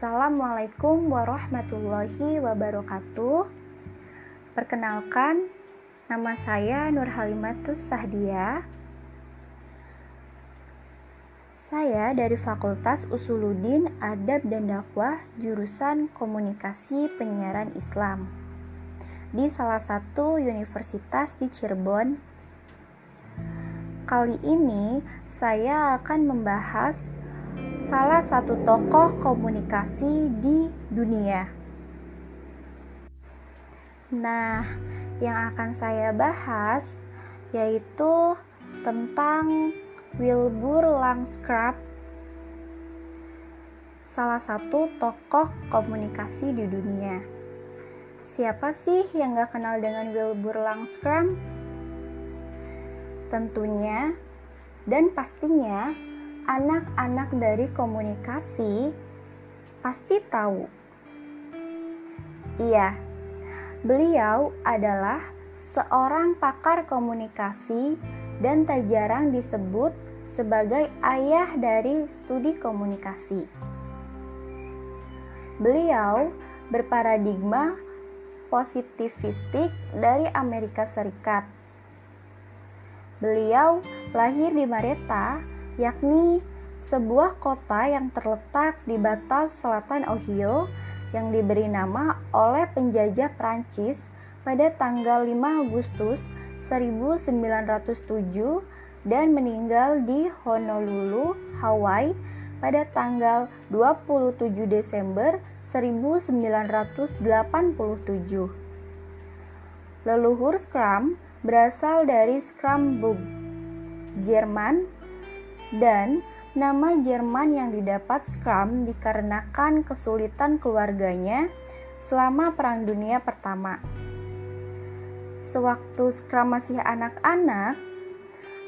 Assalamualaikum warahmatullahi wabarakatuh. Perkenalkan, nama saya Nur Halimatus Sahdia. Saya dari Fakultas Usuluddin Adab dan Dakwah jurusan Komunikasi Penyiaran Islam di salah satu universitas di Cirebon. Kali ini saya akan membahas salah satu tokoh komunikasi di dunia. Nah, yang akan saya bahas yaitu tentang Wilbur Langskraft, salah satu tokoh komunikasi di dunia. Siapa sih yang gak kenal dengan Wilbur Langskraft? Tentunya dan pastinya anak-anak dari komunikasi pasti tahu. Iya, beliau adalah seorang pakar komunikasi dan tak jarang disebut sebagai ayah dari studi komunikasi. Beliau berparadigma positivistik dari Amerika Serikat. Beliau lahir di Marietta, yakni sebuah kota yang terletak di batas selatan Ohio yang diberi nama oleh penjajah Prancis pada tanggal 5 Agustus 1907 dan meninggal di Honolulu, Hawaii pada tanggal 27 Desember 1987. Leluhur Scrum berasal dari Scramburg, Jerman, dan nama Jerman yang didapat Scrum dikarenakan kesulitan keluarganya selama Perang Dunia Pertama. Sewaktu Scrum masih anak-anak,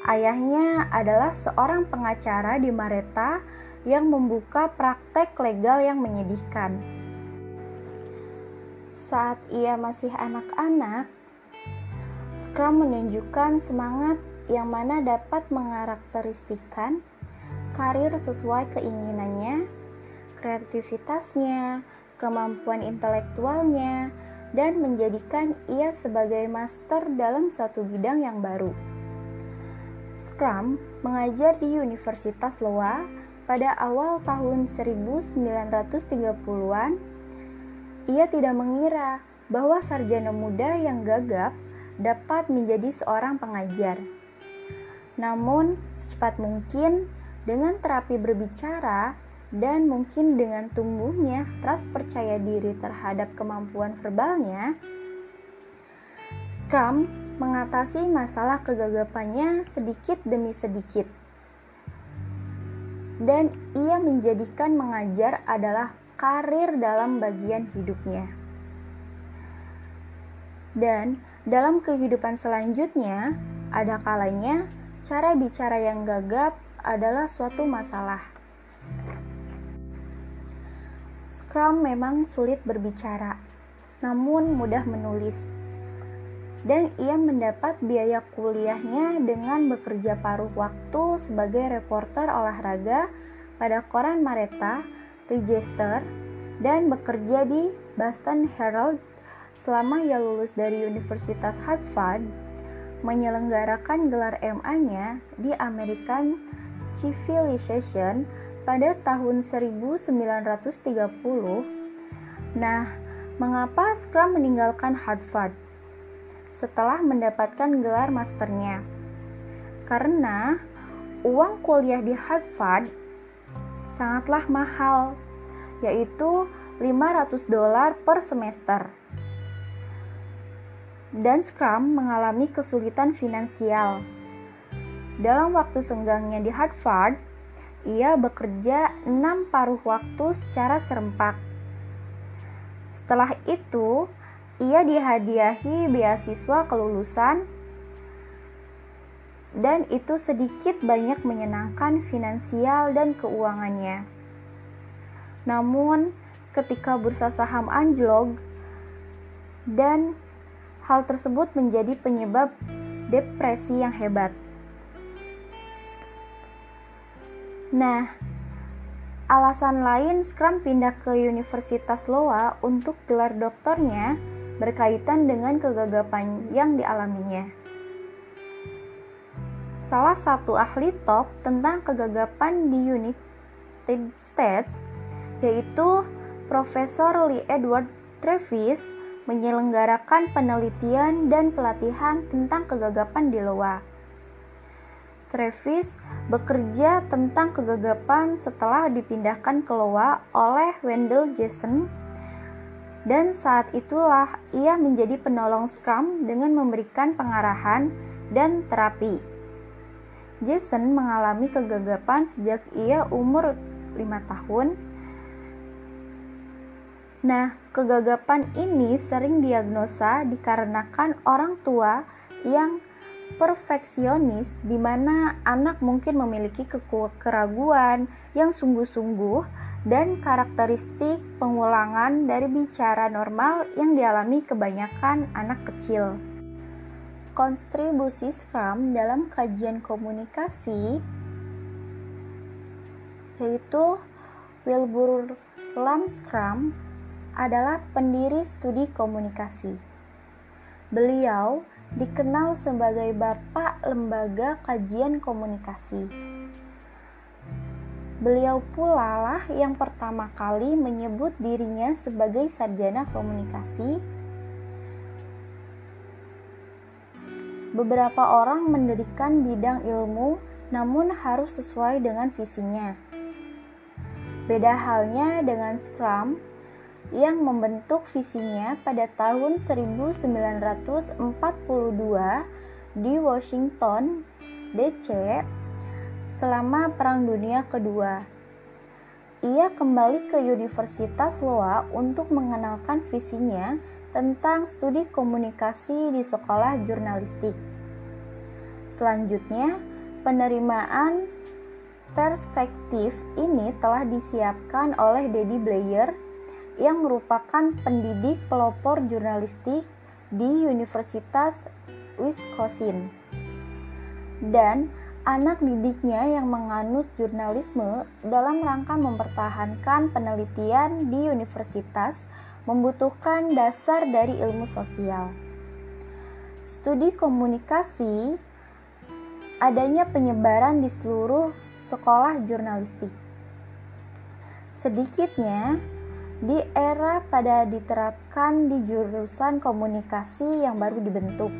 ayahnya adalah seorang pengacara di Mareta yang membuka praktek legal yang menyedihkan. Saat ia masih anak-anak, Scrum menunjukkan semangat yang mana dapat mengarakteristikan karir sesuai keinginannya, kreativitasnya, kemampuan intelektualnya, dan menjadikan ia sebagai master dalam suatu bidang yang baru. Scrum mengajar di Universitas Loa pada awal tahun 1930-an. Ia tidak mengira bahwa sarjana muda yang gagap dapat menjadi seorang pengajar. Namun, secepat mungkin dengan terapi berbicara, dan mungkin dengan tumbuhnya ras percaya diri terhadap kemampuan verbalnya, Scrum mengatasi masalah kegagapannya sedikit demi sedikit. Dan ia menjadikan mengajar adalah karir dalam bagian hidupnya. Dan dalam kehidupan selanjutnya, ada kalanya cara bicara yang gagap adalah suatu masalah Scrum memang sulit berbicara, namun mudah menulis. Dan ia mendapat biaya kuliahnya dengan bekerja paruh waktu sebagai reporter olahraga pada koran Mareta, Register, dan bekerja di Boston Herald selama ia lulus dari Universitas Harvard, menyelenggarakan gelar MA-nya di American Civilization pada tahun 1930. Nah, mengapa Scrum meninggalkan Harvard setelah mendapatkan gelar masternya? Karena uang kuliah di Harvard sangatlah mahal, yaitu 500 dolar per semester. Dan Scrum mengalami kesulitan finansial. Dalam waktu senggangnya di Harvard, ia bekerja enam paruh waktu secara serempak. Setelah itu, ia dihadiahi beasiswa kelulusan dan itu sedikit banyak menyenangkan finansial dan keuangannya. Namun, ketika bursa saham anjlok dan hal tersebut menjadi penyebab depresi yang hebat. Nah, Alasan lain Scrum pindah ke Universitas Loa untuk gelar doktornya berkaitan dengan kegagapan yang dialaminya. Salah satu ahli top tentang kegagapan di United States yaitu Profesor Lee Edward Travis menyelenggarakan penelitian dan pelatihan tentang kegagapan di Loa. Travis bekerja tentang kegagapan setelah dipindahkan ke Loa oleh Wendell Jason dan saat itulah ia menjadi penolong Scrum dengan memberikan pengarahan dan terapi. Jason mengalami kegagapan sejak ia umur 5 tahun. Nah, kegagapan ini sering diagnosa dikarenakan orang tua yang perfeksionis di mana anak mungkin memiliki keraguan yang sungguh-sungguh dan karakteristik pengulangan dari bicara normal yang dialami kebanyakan anak kecil. Kontribusi Scrum dalam kajian komunikasi yaitu Wilbur Lam Scrum adalah pendiri studi komunikasi. Beliau dikenal sebagai Bapak Lembaga Kajian Komunikasi. Beliau pula lah yang pertama kali menyebut dirinya sebagai sarjana komunikasi. Beberapa orang mendirikan bidang ilmu namun harus sesuai dengan visinya. Beda halnya dengan Scrum yang membentuk visinya pada tahun 1942 di Washington, DC, selama Perang Dunia Kedua. Ia kembali ke Universitas Loa untuk mengenalkan visinya tentang studi komunikasi di sekolah jurnalistik. Selanjutnya, penerimaan perspektif ini telah disiapkan oleh Daddy Blair yang merupakan pendidik pelopor jurnalistik di Universitas Wisconsin. Dan anak didiknya yang menganut jurnalisme dalam rangka mempertahankan penelitian di universitas membutuhkan dasar dari ilmu sosial. Studi komunikasi adanya penyebaran di seluruh sekolah jurnalistik. Sedikitnya di era pada diterapkan di jurusan komunikasi yang baru dibentuk.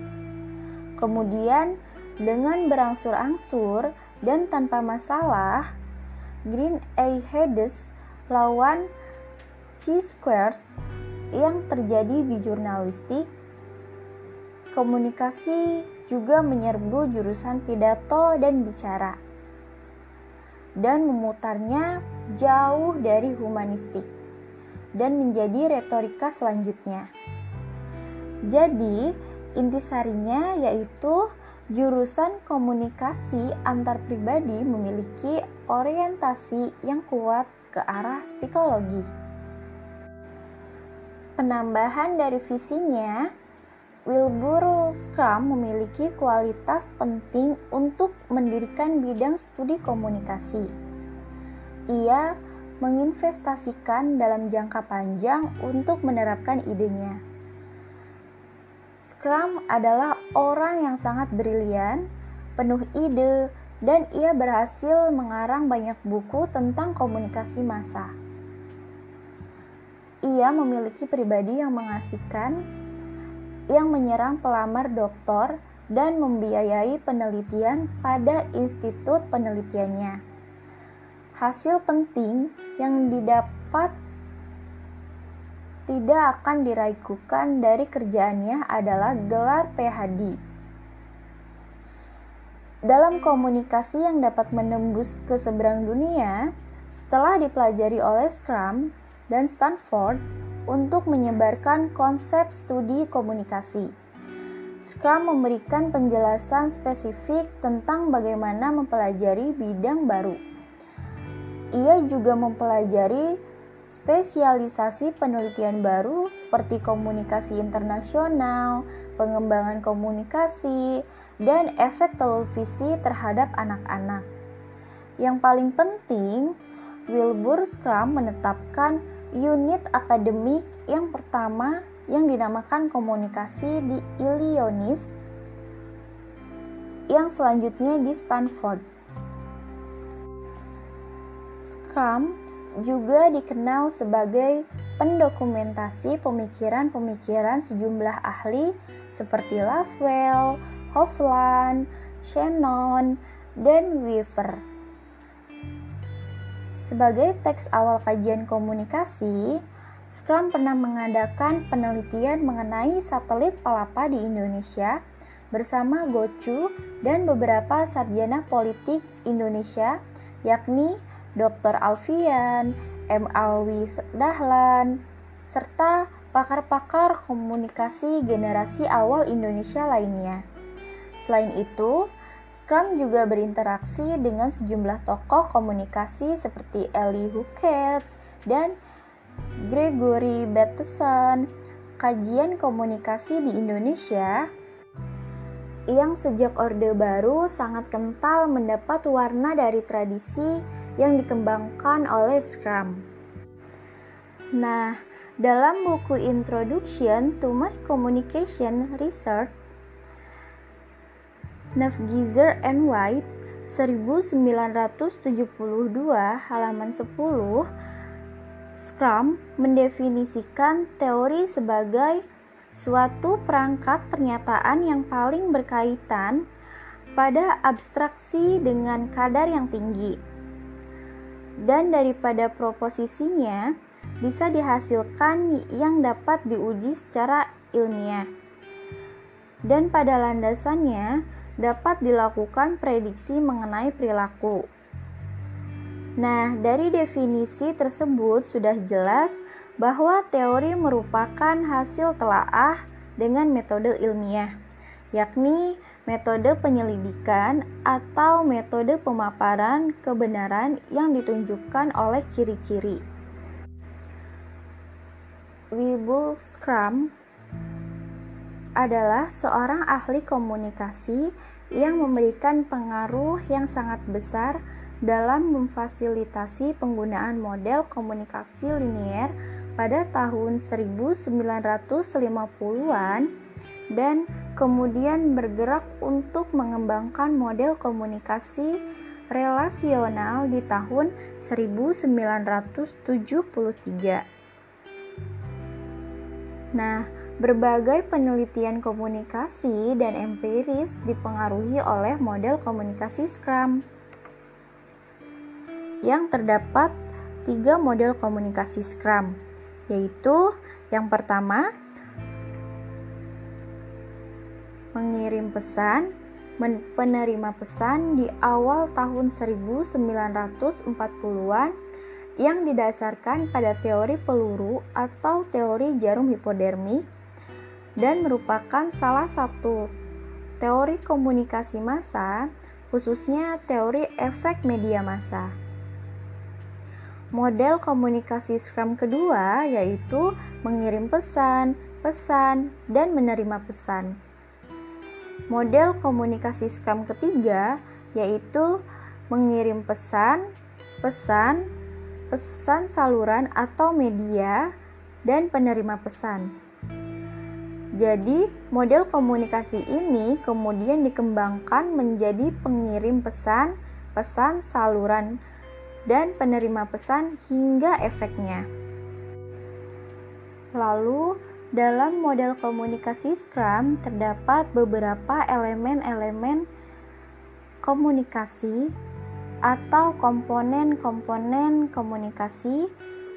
Kemudian, dengan berangsur-angsur dan tanpa masalah, Green A. Hedges lawan C-Squares yang terjadi di jurnalistik, komunikasi juga menyerbu jurusan pidato dan bicara, dan memutarnya jauh dari humanistik dan menjadi retorika selanjutnya. Jadi, intisarinya yaitu jurusan komunikasi antar pribadi memiliki orientasi yang kuat ke arah psikologi. Penambahan dari visinya, Wilbur Scrum memiliki kualitas penting untuk mendirikan bidang studi komunikasi. Ia menginvestasikan dalam jangka panjang untuk menerapkan idenya. Scrum adalah orang yang sangat brilian, penuh ide, dan ia berhasil mengarang banyak buku tentang komunikasi massa. Ia memiliki pribadi yang mengasihkan, yang menyerang pelamar doktor dan membiayai penelitian pada institut penelitiannya hasil penting yang didapat tidak akan diragukan dari kerjaannya adalah gelar PhD. Dalam komunikasi yang dapat menembus ke seberang dunia, setelah dipelajari oleh Scrum dan Stanford untuk menyebarkan konsep studi komunikasi. Scrum memberikan penjelasan spesifik tentang bagaimana mempelajari bidang baru ia juga mempelajari spesialisasi penelitian baru seperti komunikasi internasional, pengembangan komunikasi, dan efek televisi terhadap anak-anak. Yang paling penting, Wilbur Scrum menetapkan unit akademik yang pertama yang dinamakan komunikasi di Illinois yang selanjutnya di Stanford. Scrum juga dikenal sebagai pendokumentasi pemikiran-pemikiran sejumlah ahli seperti Laswell, Hofland, Shannon, dan Weaver. Sebagai teks awal kajian komunikasi, Scrum pernah mengadakan penelitian mengenai satelit palapa di Indonesia bersama Gocu dan beberapa sarjana politik Indonesia, yakni Dr. Alfian, M. Alwi Dahlan, serta pakar-pakar komunikasi generasi awal Indonesia lainnya. Selain itu, Scrum juga berinteraksi dengan sejumlah tokoh komunikasi seperti Eli Hukets dan Gregory Bateson. Kajian komunikasi di Indonesia yang sejak Orde Baru sangat kental mendapat warna dari tradisi yang dikembangkan oleh Scrum. Nah, dalam buku Introduction to Mass Communication Research, Navgizer and White 1972 halaman 10 Scrum mendefinisikan teori sebagai suatu perangkat pernyataan yang paling berkaitan pada abstraksi dengan kadar yang tinggi. Dan daripada proposisinya bisa dihasilkan yang dapat diuji secara ilmiah. Dan pada landasannya dapat dilakukan prediksi mengenai perilaku. Nah, dari definisi tersebut sudah jelas bahwa teori merupakan hasil telaah dengan metode ilmiah, yakni metode penyelidikan atau metode pemaparan kebenaran yang ditunjukkan oleh ciri-ciri. Wibu Scrum adalah seorang ahli komunikasi yang memberikan pengaruh yang sangat besar dalam memfasilitasi penggunaan model komunikasi linier pada tahun 1950-an dan kemudian bergerak untuk mengembangkan model komunikasi relasional di tahun 1973. Nah, berbagai penelitian komunikasi dan empiris dipengaruhi oleh model komunikasi Scrum. Yang terdapat tiga model komunikasi Scrum, yaitu yang pertama mengirim pesan penerima pesan di awal tahun 1940-an yang didasarkan pada teori peluru atau teori jarum hipodermik dan merupakan salah satu teori komunikasi massa, khususnya teori efek media massa. Model komunikasi Scrum kedua yaitu mengirim pesan, pesan, dan menerima pesan. Model komunikasi Scrum ketiga yaitu mengirim pesan, pesan, pesan saluran atau media, dan penerima pesan. Jadi, model komunikasi ini kemudian dikembangkan menjadi pengirim pesan, pesan saluran, dan penerima pesan hingga efeknya. Lalu, dalam model komunikasi Scrum terdapat beberapa elemen-elemen komunikasi atau komponen-komponen komunikasi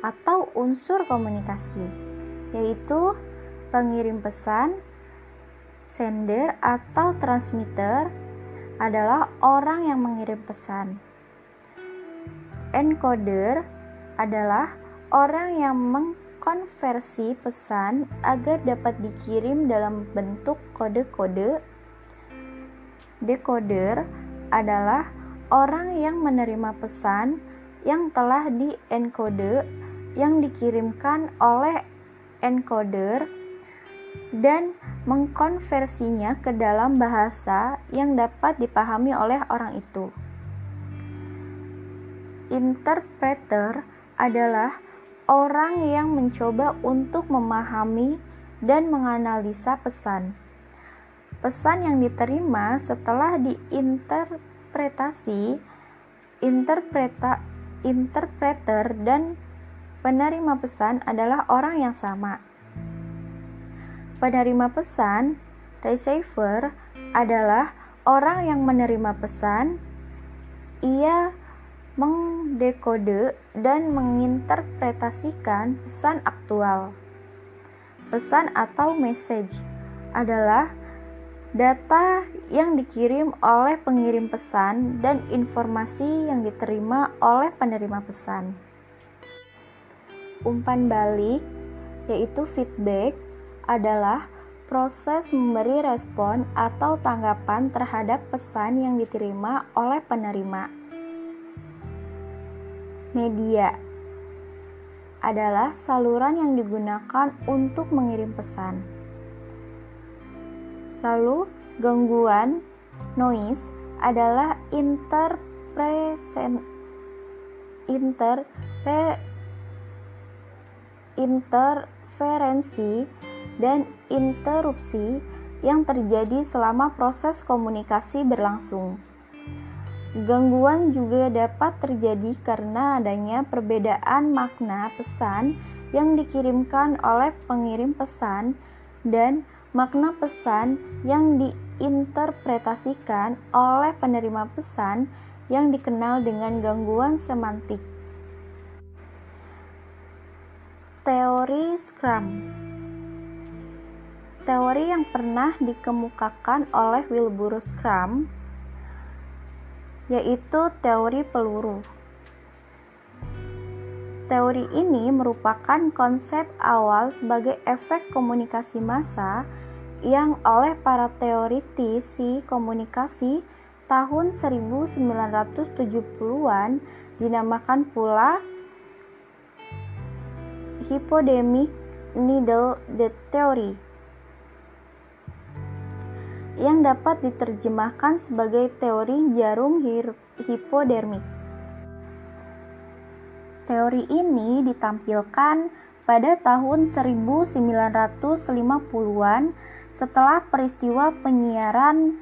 atau unsur komunikasi, yaitu pengirim pesan, sender atau transmitter adalah orang yang mengirim pesan. Encoder adalah orang yang mengkonversi pesan agar dapat dikirim dalam bentuk kode-kode. Decoder adalah orang yang menerima pesan yang telah di-encode yang dikirimkan oleh encoder dan mengkonversinya ke dalam bahasa yang dapat dipahami oleh orang itu. interpreter adalah orang yang mencoba untuk memahami dan menganalisa pesan. Pesan yang diterima setelah diinterpretasi, interpreta, interpreter dan penerima pesan adalah orang yang sama. Penerima pesan, receiver, adalah orang yang menerima pesan. Ia mengdekode dan menginterpretasikan pesan aktual. Pesan atau message adalah data yang dikirim oleh pengirim pesan dan informasi yang diterima oleh penerima pesan. Umpan balik, yaitu feedback, adalah proses memberi respon atau tanggapan terhadap pesan yang diterima oleh penerima Media adalah saluran yang digunakan untuk mengirim pesan. Lalu, gangguan noise adalah interferensi dan interupsi yang terjadi selama proses komunikasi berlangsung. Gangguan juga dapat terjadi karena adanya perbedaan makna pesan yang dikirimkan oleh pengirim pesan dan makna pesan yang diinterpretasikan oleh penerima pesan yang dikenal dengan gangguan semantik. Teori Scrum Teori yang pernah dikemukakan oleh Wilbur Scrum yaitu teori peluru. Teori ini merupakan konsep awal sebagai efek komunikasi massa yang oleh para teoritisi komunikasi tahun 1970-an dinamakan pula hypodemic needle theory yang dapat diterjemahkan sebagai teori jarum hipodermik. Teori ini ditampilkan pada tahun 1950-an setelah peristiwa penyiaran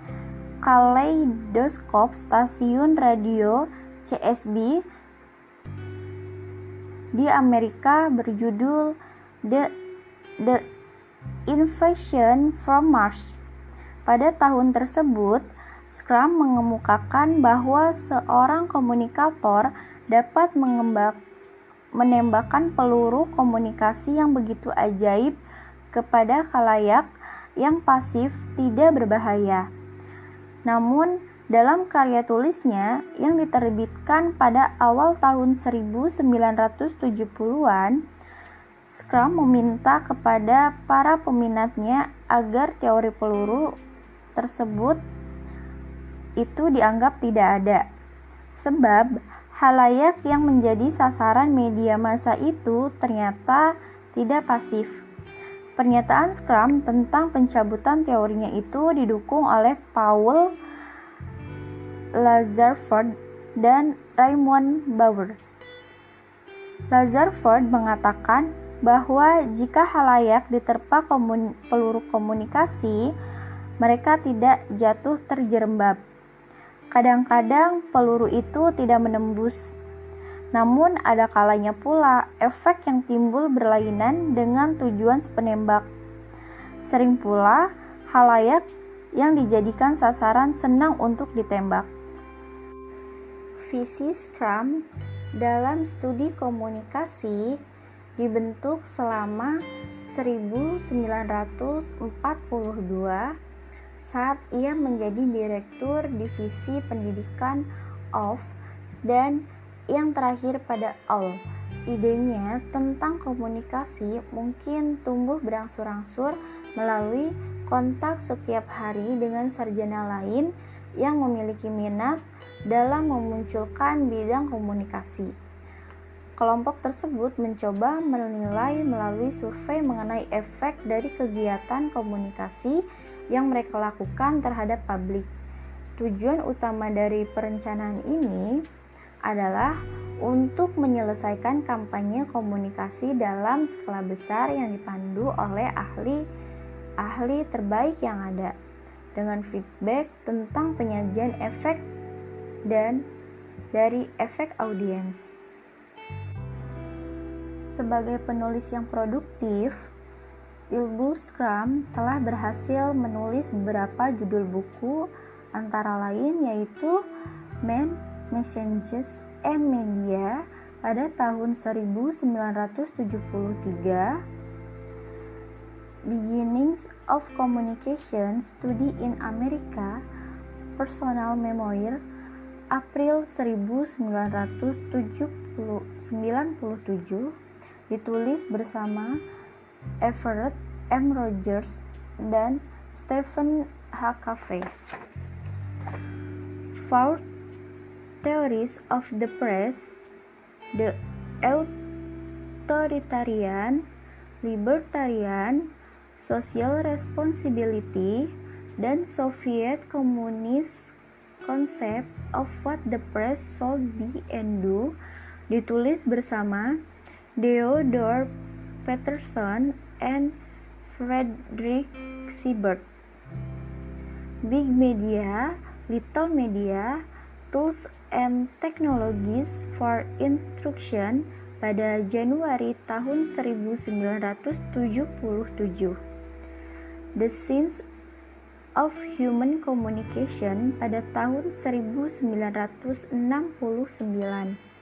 kaleidoskop stasiun radio CSB di Amerika berjudul The The Invasion from Mars. Pada tahun tersebut, Scrum mengemukakan bahwa seorang komunikator dapat mengembak, menembakkan peluru komunikasi yang begitu ajaib kepada khalayak yang pasif tidak berbahaya. Namun, dalam karya tulisnya yang diterbitkan pada awal tahun 1970-an, Scrum meminta kepada para peminatnya agar teori peluru tersebut itu dianggap tidak ada. Sebab halayak yang menjadi sasaran media massa itu ternyata tidak pasif. Pernyataan Scrum tentang pencabutan teorinya itu didukung oleh Paul Lazarford dan Raymond Bauer. Lazarford mengatakan bahwa jika halayak diterpa komun peluru komunikasi, mereka tidak jatuh terjerembab. Kadang-kadang peluru itu tidak menembus. Namun ada kalanya pula efek yang timbul berlainan dengan tujuan penembak. Sering pula halayak yang dijadikan sasaran senang untuk ditembak. Visi Scrum dalam studi komunikasi dibentuk selama 1942 saat ia menjadi direktur divisi pendidikan OFF dan yang terakhir pada ALL. Idenya tentang komunikasi mungkin tumbuh berangsur-angsur melalui kontak setiap hari dengan sarjana lain yang memiliki minat dalam memunculkan bidang komunikasi. Kelompok tersebut mencoba menilai melalui survei mengenai efek dari kegiatan komunikasi yang mereka lakukan terhadap publik. Tujuan utama dari perencanaan ini adalah untuk menyelesaikan kampanye komunikasi dalam skala besar yang dipandu oleh ahli-ahli terbaik yang ada dengan feedback tentang penyajian efek dan dari efek audiens. Sebagai penulis yang produktif, Ilbu Scrum telah berhasil menulis beberapa judul buku antara lain yaitu Man, Messages, and Media pada tahun 1973, Beginnings of Communication Study in America, Personal Memoir, April 1997, ditulis bersama Everett M. Rogers dan Stephen H. Covey. Four theories of the press, the authoritarian, libertarian, social responsibility, dan Soviet Communist concept of what the press should be and do ditulis bersama Theodore Peterson and Frederick Siebert. Big Media, Little Media, Tools and Technologies for Instruction pada Januari tahun 1977. The Science of Human Communication pada tahun 1969.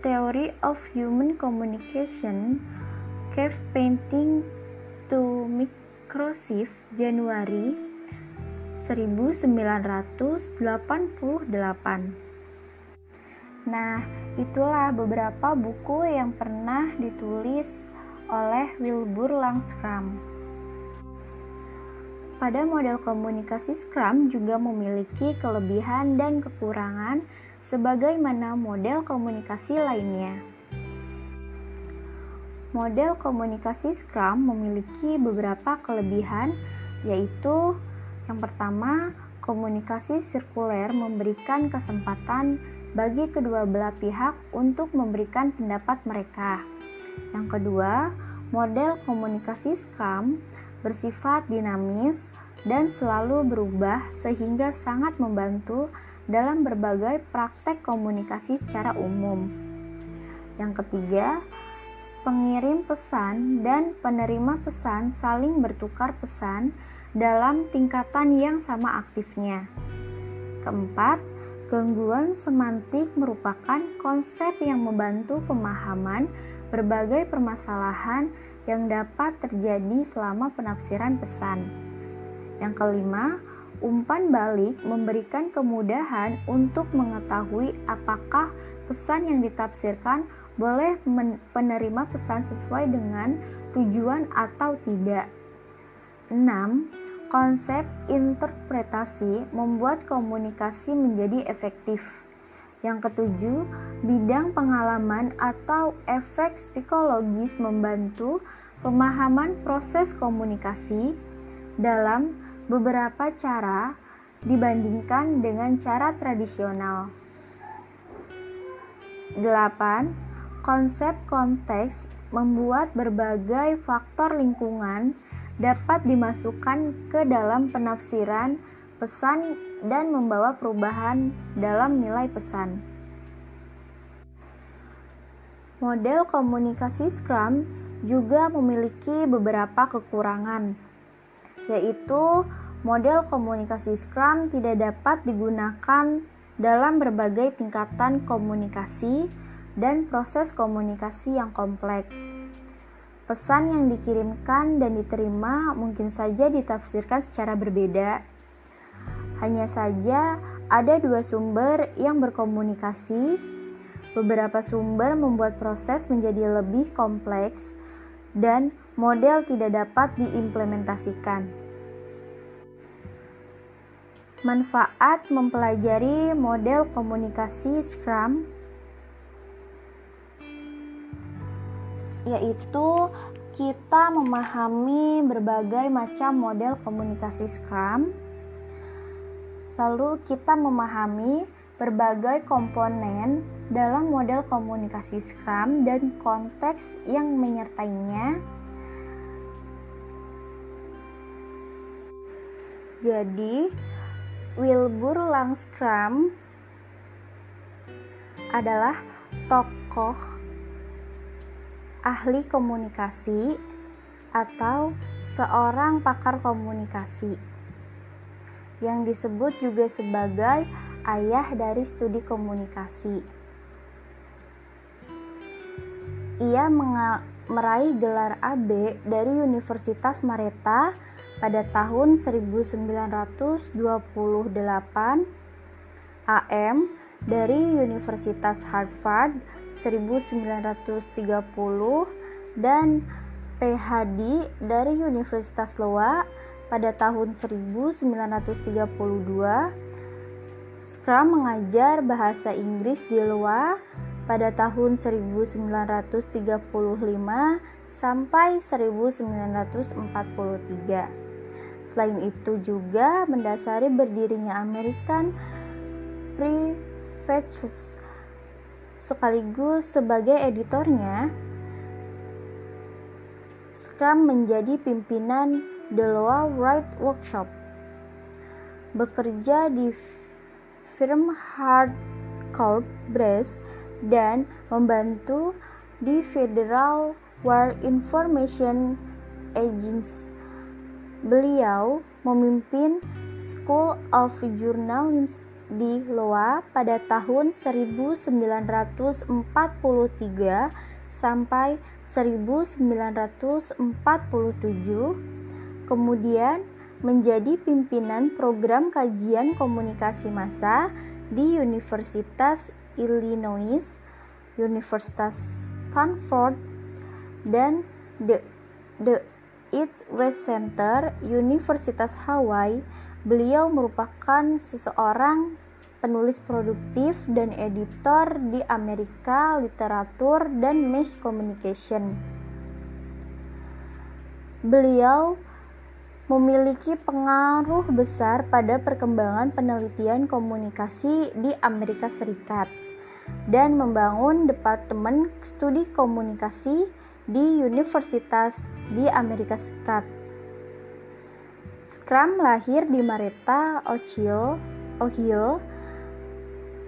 Theory of Human Communication Cave Painting to Microsoft Januari 1988 Nah, itulah beberapa buku yang pernah ditulis oleh Wilbur Langstrom. Pada model komunikasi Scrum juga memiliki kelebihan dan kekurangan sebagaimana model komunikasi lainnya. Model komunikasi Scrum memiliki beberapa kelebihan, yaitu yang pertama, komunikasi sirkuler memberikan kesempatan bagi kedua belah pihak untuk memberikan pendapat mereka. Yang kedua, model komunikasi Scrum bersifat dinamis dan selalu berubah sehingga sangat membantu dalam berbagai praktek komunikasi secara umum. Yang ketiga, pengirim pesan dan penerima pesan saling bertukar pesan dalam tingkatan yang sama aktifnya. Keempat, gangguan semantik merupakan konsep yang membantu pemahaman berbagai permasalahan yang dapat terjadi selama penafsiran pesan. Yang kelima, umpan balik memberikan kemudahan untuk mengetahui apakah pesan yang ditafsirkan boleh penerima pesan sesuai dengan tujuan atau tidak. 6. Konsep interpretasi membuat komunikasi menjadi efektif. Yang ketujuh, bidang pengalaman atau efek psikologis membantu pemahaman proses komunikasi dalam beberapa cara dibandingkan dengan cara tradisional. 8. Konsep konteks membuat berbagai faktor lingkungan dapat dimasukkan ke dalam penafsiran pesan dan membawa perubahan dalam nilai pesan. Model komunikasi Scrum juga memiliki beberapa kekurangan, yaitu Model komunikasi Scrum tidak dapat digunakan dalam berbagai tingkatan komunikasi dan proses komunikasi yang kompleks. Pesan yang dikirimkan dan diterima mungkin saja ditafsirkan secara berbeda. Hanya saja ada dua sumber yang berkomunikasi. Beberapa sumber membuat proses menjadi lebih kompleks dan model tidak dapat diimplementasikan. Manfaat mempelajari model komunikasi Scrum yaitu kita memahami berbagai macam model komunikasi Scrum. Lalu kita memahami berbagai komponen dalam model komunikasi Scrum dan konteks yang menyertainya. Jadi, Wilbur Langstrom adalah tokoh ahli komunikasi atau seorang pakar komunikasi yang disebut juga sebagai ayah dari studi komunikasi. Ia meraih gelar AB dari Universitas Mareta pada tahun 1928, AM dari Universitas Harvard 1930 dan PhD dari Universitas Loa pada tahun 1932 Scrum mengajar bahasa Inggris di Loa pada tahun 1935 sampai 1943. Selain itu juga mendasari berdirinya American Private sekaligus sebagai editornya Scrum menjadi pimpinan The Loa Write Workshop. Bekerja di firm Hardcourt Brace dan membantu di Federal War Information Agency. Beliau memimpin School of Journalism di Loa pada tahun 1943 sampai 1947. Kemudian menjadi pimpinan program kajian komunikasi massa di Universitas Illinois, Universitas Stanford, dan The, The East West Center, Universitas Hawaii. Beliau merupakan seseorang penulis produktif dan editor di Amerika Literatur dan Mass Communication. Beliau memiliki pengaruh besar pada perkembangan penelitian komunikasi di Amerika Serikat dan membangun Departemen Studi Komunikasi di Universitas di Amerika Serikat. Scrum lahir di Marietta, Ohio, Ohio.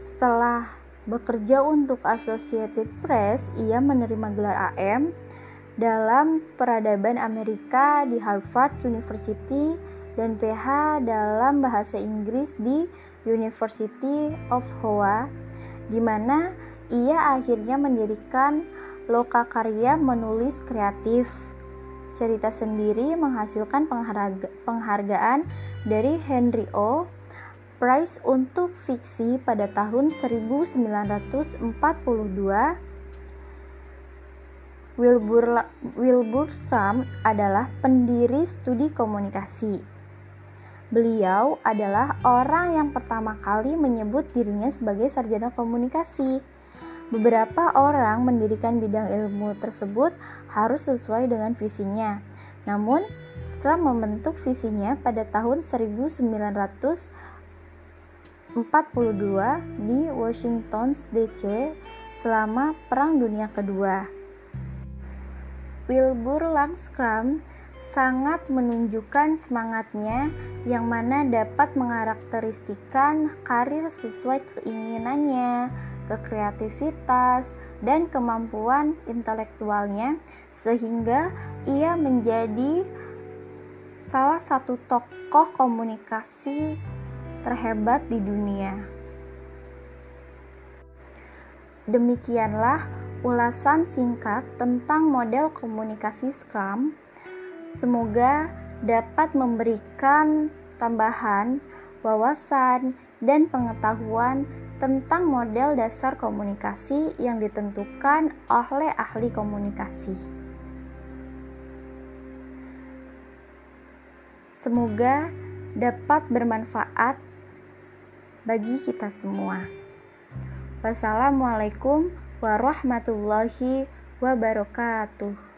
Setelah bekerja untuk Associated Press, ia menerima gelar AM dalam peradaban Amerika di Harvard University dan PH dalam bahasa Inggris di University of Hawaii, di mana ia akhirnya mendirikan loka karya menulis kreatif. Cerita sendiri menghasilkan pengharga penghargaan dari Henry O. Prize untuk fiksi pada tahun 1942 Wilbur, Wilbur Scrum adalah pendiri studi komunikasi. Beliau adalah orang yang pertama kali menyebut dirinya sebagai sarjana komunikasi. Beberapa orang mendirikan bidang ilmu tersebut harus sesuai dengan visinya. Namun, Scrum membentuk visinya pada tahun 1942 di Washington DC selama Perang Dunia Kedua. Wilbur Langstrom sangat menunjukkan semangatnya yang mana dapat mengarakteristikan karir sesuai keinginannya, kekreativitas, dan kemampuan intelektualnya sehingga ia menjadi salah satu tokoh komunikasi terhebat di dunia. Demikianlah ulasan singkat tentang model komunikasi Scrum. Semoga dapat memberikan tambahan wawasan dan pengetahuan tentang model dasar komunikasi yang ditentukan oleh ahli komunikasi. Semoga dapat bermanfaat bagi kita semua. Wassalamualaikum warahmatullahi wabarakatuh.